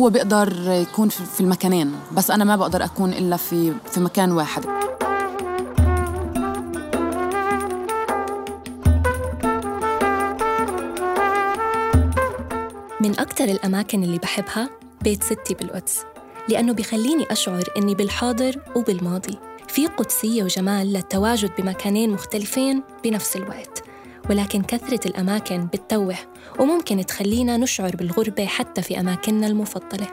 هو بيقدر يكون في المكانين بس أنا ما بقدر أكون إلا في في مكان واحد. من أكتر الأماكن اللي بحبها بيت ستي بالقدس لأنه بيخليني أشعر إني بالحاضر وبالماضي. في قدسية وجمال للتواجد بمكانين مختلفين بنفس الوقت ولكن كثرة الأماكن بتتوه وممكن تخلينا نشعر بالغربة حتى في أماكننا المفضلة.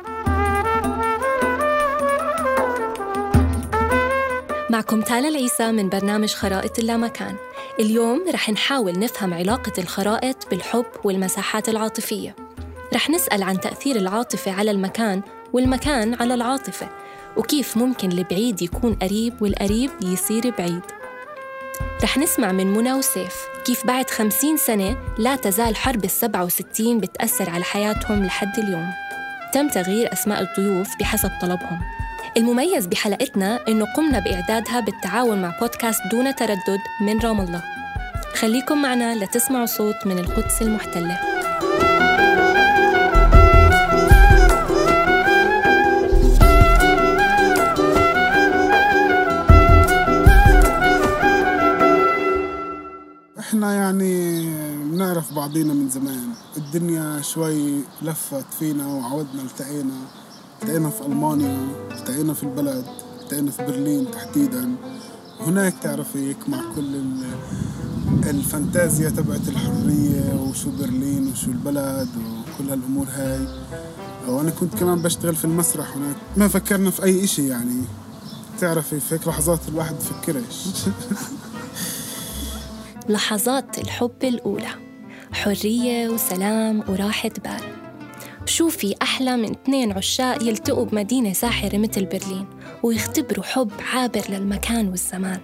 معكم تالا العيسى من برنامج خرائط اللامكان. اليوم رح نحاول نفهم علاقة الخرائط بالحب والمساحات العاطفية. رح نسأل عن تأثير العاطفة على المكان والمكان على العاطفة وكيف ممكن البعيد يكون قريب والقريب يصير بعيد. رح نسمع من منى وسيف كيف بعد خمسين سنة لا تزال حرب السبعة وستين بتأثر على حياتهم لحد اليوم. تم تغيير أسماء الضيوف بحسب طلبهم. المميز بحلقتنا إنه قمنا بإعدادها بالتعاون مع بودكاست دون تردد من رام الله. خليكم معنا لتسمعوا صوت من القدس المحتلة. بعضينا من زمان. الدنيا شوي لفت فينا وعودنا التقينا التقينا في ألمانيا التقينا في البلد التقينا في برلين تحديدا. هناك تعرفي مع كل الفانتازيا تبعت الحرية وشو برلين وشو البلد وكل هالأمور هاي. وأنا كنت كمان بشتغل في المسرح هناك. ما فكرنا في أي إشي يعني. تعرفي في هيك لحظات الواحد بفكرش لحظات الحب الأولى. حرية وسلام وراحة بال. شو في أحلى من اثنين عشاق يلتقوا بمدينة ساحرة مثل برلين ويختبروا حب عابر للمكان والزمان.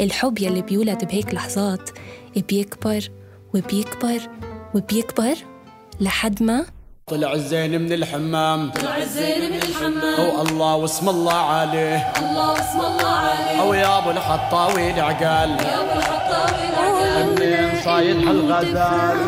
الحب يلي بيولد بهيك لحظات بيكبر وبيكبر وبيكبر لحد ما طلع الزين من الحمام. طلع الزين من الحمام. أو الله واسم الله عليه. الله واسم الله عليه. أو يا أبو الحطاوي العقال يا أبو الحطاوي العقال منين صايد الغزال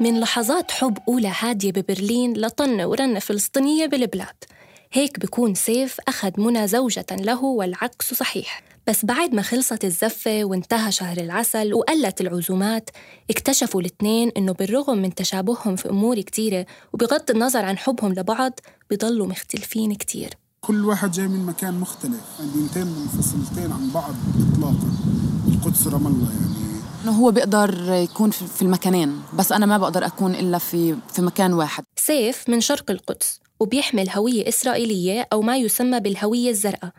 من لحظات حب أولى هادية ببرلين لطنة ورنة فلسطينية بالبلاد هيك بكون سيف أخذ منى زوجة له والعكس صحيح. بس بعد ما خلصت الزفة وانتهى شهر العسل وقلت العزومات اكتشفوا الاثنين إنه بالرغم من تشابههم في أمور كتيرة وبغض النظر عن حبهم لبعض بيضلوا مختلفين كتير. كل واحد جاي من مكان مختلف مدينتين منفصلتين عن بعض إطلاقا. القدس رام الله يعني. إنه هو بيقدر يكون في المكانين بس أنا ما بقدر أكون إلا في في مكان واحد. سيف من شرق القدس. وبيحمل هوية إسرائيلية أو ما يسمى بالهوية الزرقاء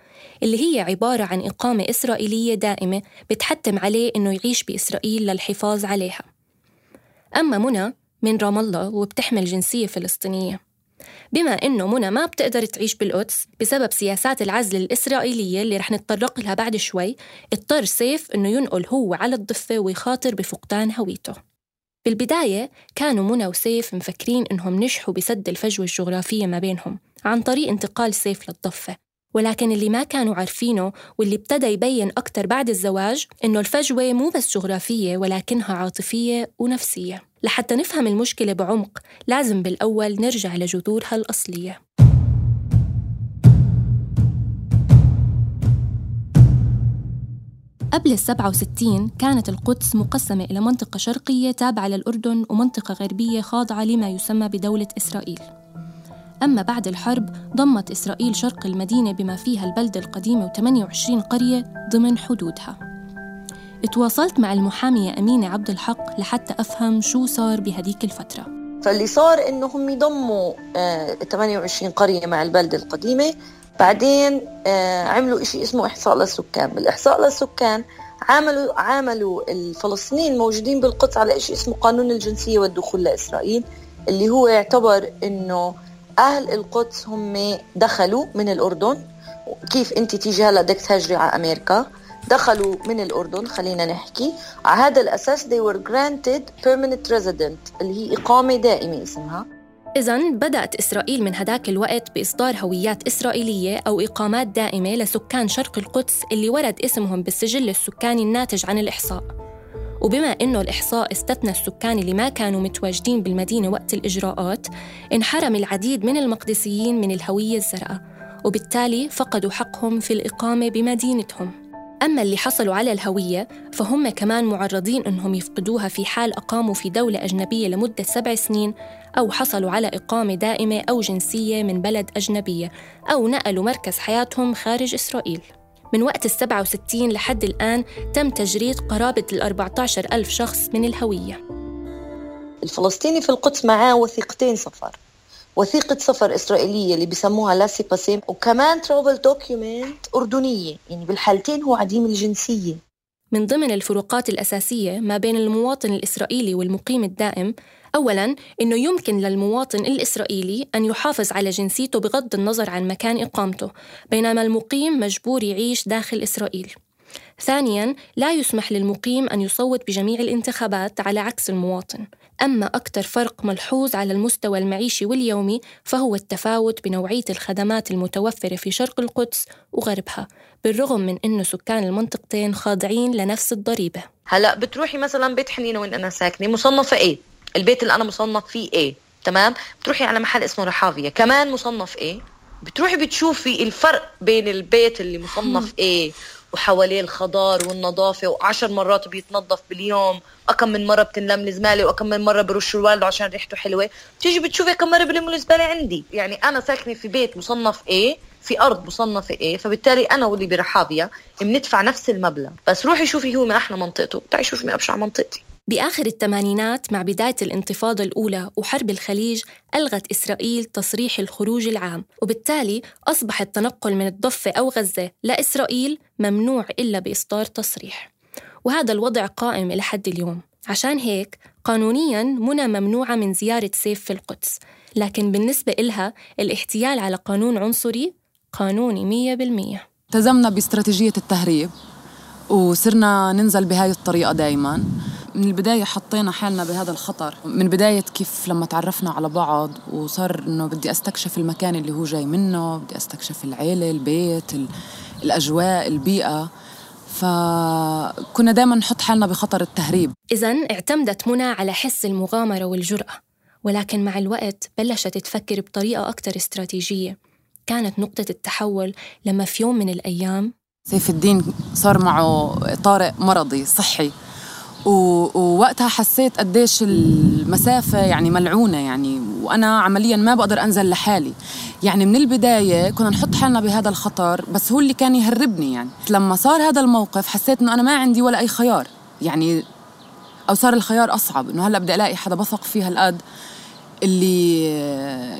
اللي هي عبارة عن إقامة إسرائيلية دائمة بتحتم عليه إنه يعيش بإسرائيل للحفاظ عليها. أما منى من رام الله وبتحمل جنسية فلسطينية. بما إنه منى ما بتقدر تعيش بالقدس بسبب سياسات العزل الإسرائيلية اللي رح نتطرق لها بعد شوي اضطر سيف إنه ينقل هو على الضفة ويخاطر بفقدان هويته. بالبداية كانوا منى وسيف مفكرين إنهم نجحوا بسد الفجوة الجغرافية ما بينهم عن طريق انتقال سيف للضفة ولكن اللي ما كانوا عارفينه واللي ابتدى يبين أكتر بعد الزواج إنه الفجوة مو بس جغرافية ولكنها عاطفية ونفسية. لحتى نفهم المشكلة بعمق لازم بالأول نرجع لجذورها الأصلية. قبل السبعة وستين كانت القدس مقسمة إلى منطقة شرقية تابعة للأردن ومنطقة غربية خاضعة لما يسمى بدولة إسرائيل. أما بعد الحرب ضمت إسرائيل شرق المدينة بما فيها البلدة القديمة و28 قرية ضمن حدودها. تواصلت مع المحامية أمينة عبد الحق لحتى أفهم شو صار بهديك الفترة. فاللي صار إنه هم يضموا آه 28 قرية مع البلدة القديمة بعدين آه عملوا إشي اسمه إحصاء للسكان. بالإحصاء للسكان عملوا عملوا الفلسطينيين الموجودين بالقدس على شيء اسمه قانون الجنسية والدخول لإسرائيل اللي هو يعتبر إنه أهل القدس هم دخلوا من الأردن. كيف أنت تيجي هلا بدك تهاجري على أمريكا؟ دخلوا من الأردن خلينا نحكي. على هذا الأساس they were granted permanent resident اللي هي إقامة دائمة اسمها. إذا بدأت إسرائيل من هداك الوقت بإصدار هويات إسرائيلية أو إقامات دائمة لسكان شرق القدس اللي ورد اسمهم بالسجل السكاني الناتج عن الإحصاء. وبما إنه الإحصاء استثنى السكان اللي ما كانوا متواجدين بالمدينة وقت الإجراءات انحرم العديد من المقدسيين من الهوية الزرقاء وبالتالي فقدوا حقهم في الإقامة بمدينتهم. أما اللي حصلوا على الهوية فهم كمان معرضين أنهم يفقدوها في حال أقاموا في دولة أجنبية لمدة سبع سنين أو حصلوا على إقامة دائمة أو جنسية من بلد أجنبية أو نقلوا مركز حياتهم خارج إسرائيل. من وقت السبعة وستين لحد الآن تم تجريد قرابة ال 14 ألف شخص من الهوية. الفلسطيني في القدس معاه وثيقتين سفر. وثيقة سفر إسرائيلية اللي بسموها laissez-passer وكمان travel document أردنية. يعني بالحالتين هو عديم الجنسية. من ضمن الفروقات الأساسية ما بين المواطن الإسرائيلي والمقيم الدائم أولاً إنه يمكن للمواطن الإسرائيلي أن يحافظ على جنسيته بغض النظر عن مكان إقامته بينما المقيم مجبور يعيش داخل إسرائيل. ثانياً لا يسمح للمقيم أن يصوت بجميع الانتخابات على عكس المواطن. أما أكثر فرق ملحوظ على المستوى المعيشي واليومي فهو التفاوت بنوعية الخدمات المتوفرة في شرق القدس وغربها بالرغم من أنه سكان المنطقتين خاضعين لنفس الضريبة. هلأ بتروحي مثلا بيت حنينة وين أنا ساكنة مصنفة إيه؟ البيت اللي أنا مصنف فيه إيه؟ تمام؟ بتروحي على محل اسمه رحافية كمان مصنف إيه؟ بتروحي بتشوفي الفرق بين البيت اللي مصنف إيه؟ وحواليه الخضار والنظافة وعشر مرات بيتنظف باليوم. وكم من مرة بتنلم الزبالة وكم من مرة برش الوالد عشان ريحته حلوة. بتيجي بتشوفي كم مرة بلموا الزبالة عندي. يعني أنا ساكنة في بيت مصنف إيه في أرض مصنفة إيه فبالتالي أنا واللي برحابية بندفع نفس المبلغ. بس روحي شوفي هو من أحلى منطقته. تعي شوفي من أبشع منطقتي. بآخر الثمانينات مع بداية الانتفاضة الأولى وحرب الخليج ألغت إسرائيل تصريح الخروج العام وبالتالي أصبح التنقل من الضفة أو غزة لإسرائيل ممنوع إلا بإصدار تصريح. وهذا الوضع قائم إلى حد اليوم. عشان هيك قانونياً منى ممنوعة من زيارة سيف في القدس. لكن بالنسبة إلها الاحتيال على قانون عنصري قانوني مية بالمية. التزمنا باستراتيجية التهريب وصرنا ننزل بهاي الطريقة دايما. من البداية حطينا حالنا بهذا الخطر. من بداية كيف لما تعرفنا على بعض وصار إنه بدي أستكشف المكان اللي هو جاي منه بدي أستكشف العيلة البيت ال- الأجواء البيئة. فكنا دايما نحط حالنا بخطر التهريب. إذا اعتمدت منى على حس المغامرة والجرأة ولكن مع الوقت بلشت تفكر بطريقة أكثر استراتيجية. كانت نقطة التحول لما في يوم من الأيام سيف الدين صار معه طارئ مرضي صحي. ووقتها حسيت قديش المسافة يعني ملعونة يعني وأنا عمليا ما بقدر أنزل لحالي. يعني من البداية كنا نحط حالنا بهذا الخطر بس هو اللي كان يهربني يعني. لما صار هذا الموقف حسيت إنه أنا ما عندي ولا أي خيار. يعني أو صار الخيار أصعب إنه هلأ بدي ألاقي حدا بثق فيه هالقد اللي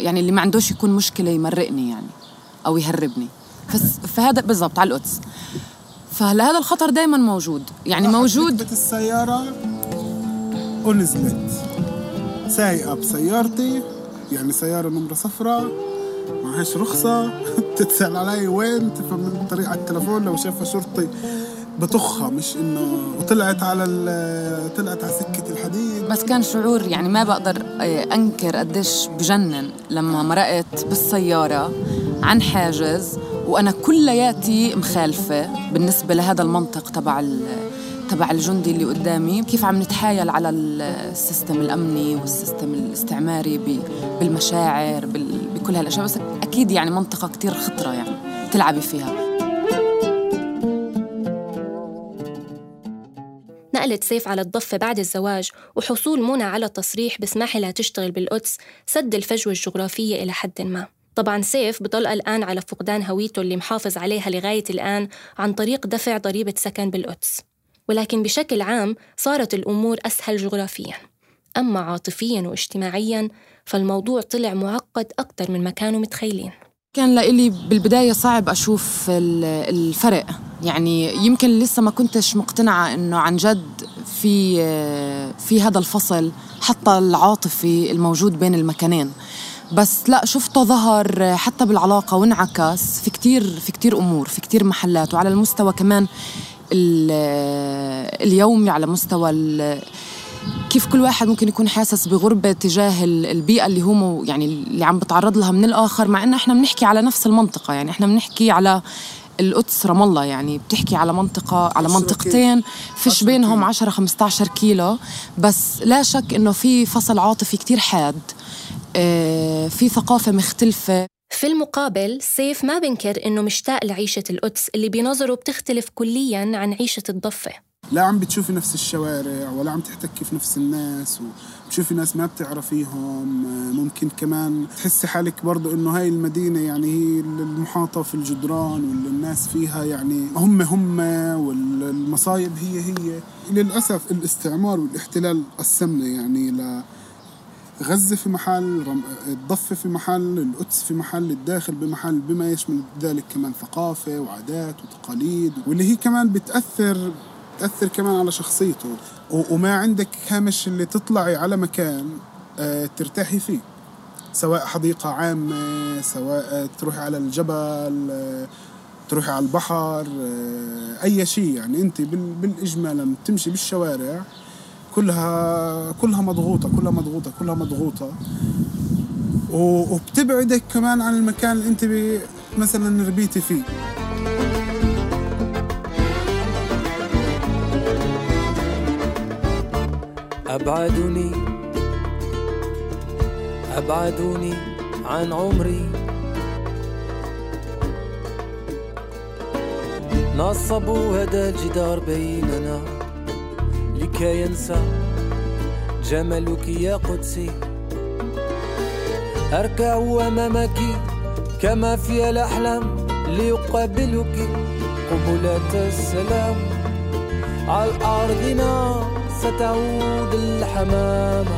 يعني اللي ما عندوش يكون مشكلة يمرقني يعني أو يهربني. فهذا بالضبط على القدس. فهلا هذا الخطر دائما موجود؟ يعني موجود ركبت السيارة ونزلت سايقة بسيارتي يعني سيارة نمرة صفراء. معهاش رخصة. بتتسأل علي وين؟ تفهم من طريق على التلفون. لو شافها شرطي بطخها. مش انه وطلعت على ال- طلعت على سكة الحديد. بس كان شعور يعني ما بقدر آه، أنكر قديش بجنن لما مرقت بالسيارة عن حاجز. وأنا كلياتي مخالفة بالنسبة لهذا المنطق تبع تبع الجندي اللي قدامي. كيف عم نتحايل على ال system الأمني وال system الاستعماري بالمشاعر بال- بكل هالأشياء؟ بس أكيد يعني منطقة كتير خطرة يعني تلعبي فيها. نقلت سيف على الضفة بعد الزواج وحصول منى على تصريح بسمح لها تشتغل بالقدس سد الفجوة الجغرافية إلى حد ما. طبعا سيف بضل قلقان على فقدان هويته اللي محافظ عليها لغاية الآن عن طريق دفع ضريبة سكن بالقدس. ولكن بشكل عام صارت الأمور أسهل جغرافياً. أما عاطفياً واجتماعياً فالموضوع طلع معقد أكثر من ما كانوا متخيلين. كان لإلي بالبداية صعب أشوف ال- الفرق. يعني يمكن لسه ما كنتش مقتنعة إنه عن جد في في هذا الفصل حتى العاطفي الموجود بين المكانين. بس لا شفته ظهر حتى بالعلاقة وانعكس في كتير في كتير أمور في كتير محلات. وعلى المستوى كمان اليومي على مستوى كيف كل واحد ممكن يكون حاسس بغربة تجاه البيئة اللي هو يعني اللي عم بتعرض لها من الآخر مع إنه إحنا بنحكي على نفس المنطقة. يعني إحنا بنحكي على القدس رام الله. يعني بتحكي على منطقة على منطقتين فيش بينهم 10 15 كيلو. بس لا شك إنه في فصل عاطفي كتير حاد. في ثقافة مختلفة. في المقابل سيف ما بنكر إنه مشتاق لعيشة القدس اللي بنظره بتختلف كلياً عن عيشة الضفة. لا عم بتشوفي نفس الشوارع ولا عم تحتكي في نفس الناس وبتشوفي ناس ما بتعرفيهم. ممكن كمان تحسي حالك برضو إنه هاي المدينة يعني هي المحاطة في الجدران والناس فيها يعني هم هم والمصايب هي هي. للأسف الاستعمار والاحتلال قسمنا يعني ل غزة في محل الضفة في محل القدس في محل الداخل بمحل بما يشمل ذلك كمان ثقافة وعادات وتقاليد واللي هي كمان بتأثر بتأثر كمان على شخصيته. وما عندك هامش اللي تطلعي على مكان آه، ترتاحي فيه. سواء حديقة عامة سواء تروحي على الجبل آه، تروحي على البحر آه، أي شيء يعني أنت بالإجمال لما تمشي بالشوارع كلها كلها مضغوطة كلها مضغوطة كلها مضغوطة. وبتبعدك كمان عن المكان اللي أنت مثلا ربيتي فيه. أبعدوني أبعدوني عن عمري. نصبوا هذا الجدار بيننا. ينسى جمالك يا قدسي. أركع أمامك كما في الأحلام ليقابلك قبلة السلام. على أرضنا ستعود الحمامة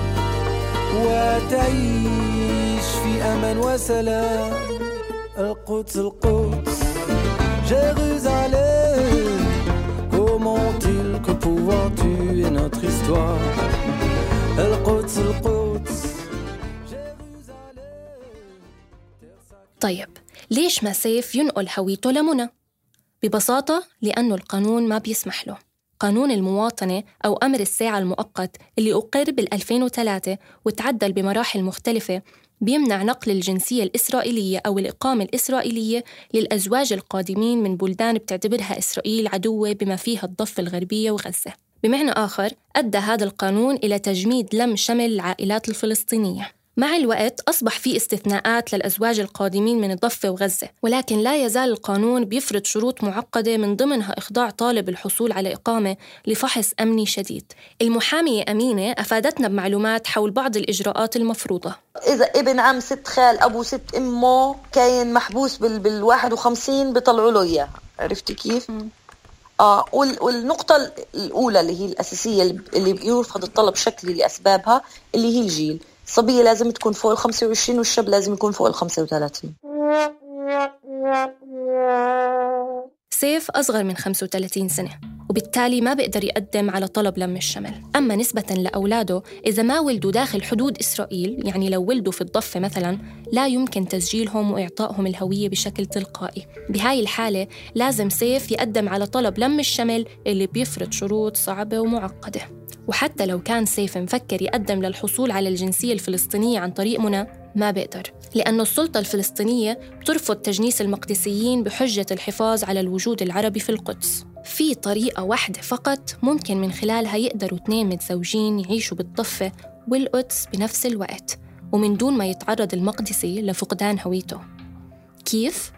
وتعيش في أمان وسلام. القدس القدس que pouvoir tuer notre histoire. طيب ليش ما سيف ينقل هويته لمنى؟ ببساطة لأنه القانون ما بيسمح له. قانون المواطنة أو أمر الساعة المؤقت اللي أقر بال 2003 وتعدل بمراحل مختلفة بيمنع نقل الجنسية الإسرائيلية أو الإقامة الإسرائيلية للأزواج القادمين من بلدان بتعتبرها إسرائيل عدوة بما فيها الضفة الغربية وغزة. بمعنى آخر أدى هذا القانون إلى تجميد لم شمل العائلات الفلسطينية. مع الوقت أصبح في استثناءات للأزواج القادمين من الضفة وغزة ولكن لا يزال القانون بيفرض شروط معقدة من ضمنها إخضاع طالب الحصول على إقامة لفحص أمني شديد. المحامية أمينة أفادتنا بمعلومات حول بعض الإجراءات المفروضة. إذا ابن عم ست خال أبو ست أمه كاين محبوس بال, بال 51 بيطلعوا له إياه. عرفتي كيف؟ آه والنقطة الأولى اللي هي الأساسية اللي بيرفض الطلب شكلي لأسبابها اللي هي الجيل. الصبية لازم تكون فوق ال 25 والشاب لازم يكون فوق ال 35 سيف أصغر من 35 سنة. وبالتالي ما بيقدر يقدم على طلب لم الشمل. أما نسبة لأولاده إذا ما ولدوا داخل حدود إسرائيل يعني لو ولدوا في الضفة مثلا لا يمكن تسجيلهم وإعطائهم الهوية بشكل تلقائي. بهاي الحالة لازم سيف يقدم على طلب لم الشمل اللي بيفرض شروط صعبة ومعقدة. وحتى لو كان سيف مفكر يقدم للحصول على الجنسية الفلسطينية عن طريق منى ما بقدر لأن السلطة الفلسطينية بترفض تجنيس المقدسيين بحجة الحفاظ على الوجود العربي في القدس. في طريقة واحدة فقط ممكن من خلالها يقدروا اثنين متزوجين يعيشوا بالضفة والقدس بنفس الوقت ومن دون ما يتعرض المقدسي لفقدان هويته. كيف؟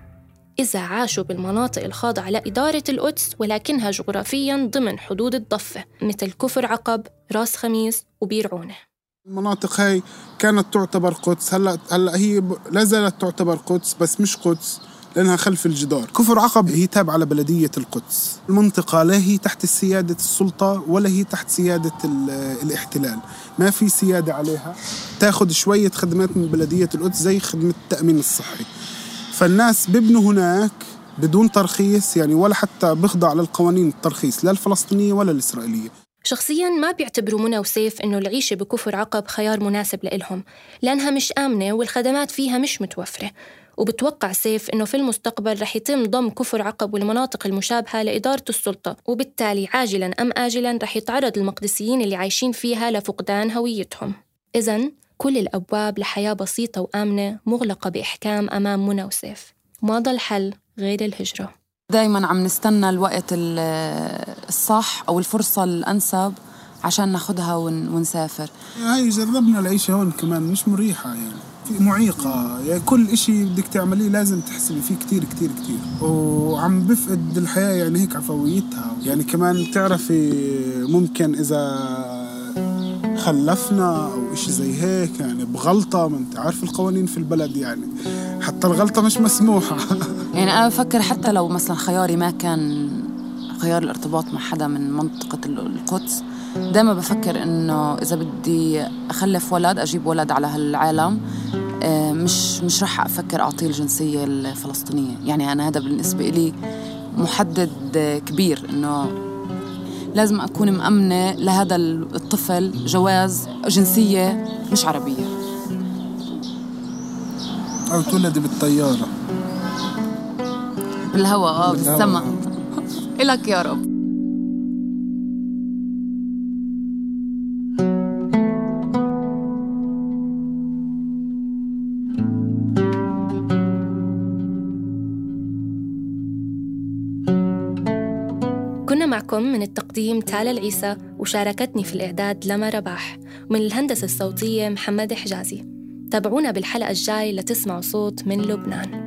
إذا عاشوا بالمناطق الخاضعة لإدارة القدس ولكنها جغرافياً ضمن حدود الضفة مثل كفر عقب، راس خميس وبير عونة المناطق هاي كانت تعتبر قدس. هلا هلا هي لا زالت تعتبر قدس بس مش قدس لأنها خلف الجدار. كفر عقب هي تابعة لبلدية القدس. المنطقة لا هي تحت سيادة السلطة ولا هي تحت سيادة الاحتلال. ما في سيادة عليها. تاخذ شوية خدمات من بلدية القدس زي خدمة التأمين الصحي. فالناس بيبنوا هناك بدون ترخيص يعني ولا حتى بيخضع للقوانين الترخيص لا الفلسطينية ولا الإسرائيلية. شخصياً ما بيعتبروا منى وسيف إنه العيشة بكفر عقب خيار مناسب لإلهم لأنها مش آمنة والخدمات فيها مش متوفرة. وبتوقع سيف إنه في المستقبل رح يتم ضم كفر عقب والمناطق المشابهة لإدارة السلطة وبالتالي عاجلاً أم آجلاً رح يتعرض المقدسيين اللي عايشين فيها لفقدان هويتهم. إذا كل الأبواب لحياة بسيطة وآمنة مغلقة بإحكام أمام منى وسيف. ما ضل حل غير الهجرة. دايما عم نستنى الوقت ال- الصح أو الفرصة الأنسب عشان ناخدها ون- ونسافر. هاي جربنا العيشة هون كمان مش مريحة يعني في معيقة. يعني كل إشي بدك تعمليه لازم تحسبي فيه كتير كتير كتير. وعم بفقد الحياة يعني هيك عفويتها. يعني كمان بتعرفي ممكن إذا خلفنا أو إشي زي هيك يعني بغلطة ما أنت عارف القوانين في البلد يعني. حتى الغلطة مش مسموحة. يعني أنا بفكر حتى لو مثلا خياري ما كان خيار الارتباط مع حدا من منطقة ال- القدس دايما بفكر إنه إذا بدي أخلف ولد أجيب ولد على هالعالم آه، مش مش رح أفكر أعطيه الجنسية الفلسطينية. يعني أنا هذا بالنسبة إلي محدد كبير إنه لازم أكون مأمنة لهذا الطفل جواز جنسية مش عربية. أو تولدي بالطيارة. بالهواء آه بالهوا. بالسما إلك يا رب. معكم من التقديم تالا العيسى وشاركتني في الإعداد لما رباح ومن الهندسة الصوتية محمد حجازي. تابعونا بالحلقة الجاي لتسمعوا صوت من لبنان.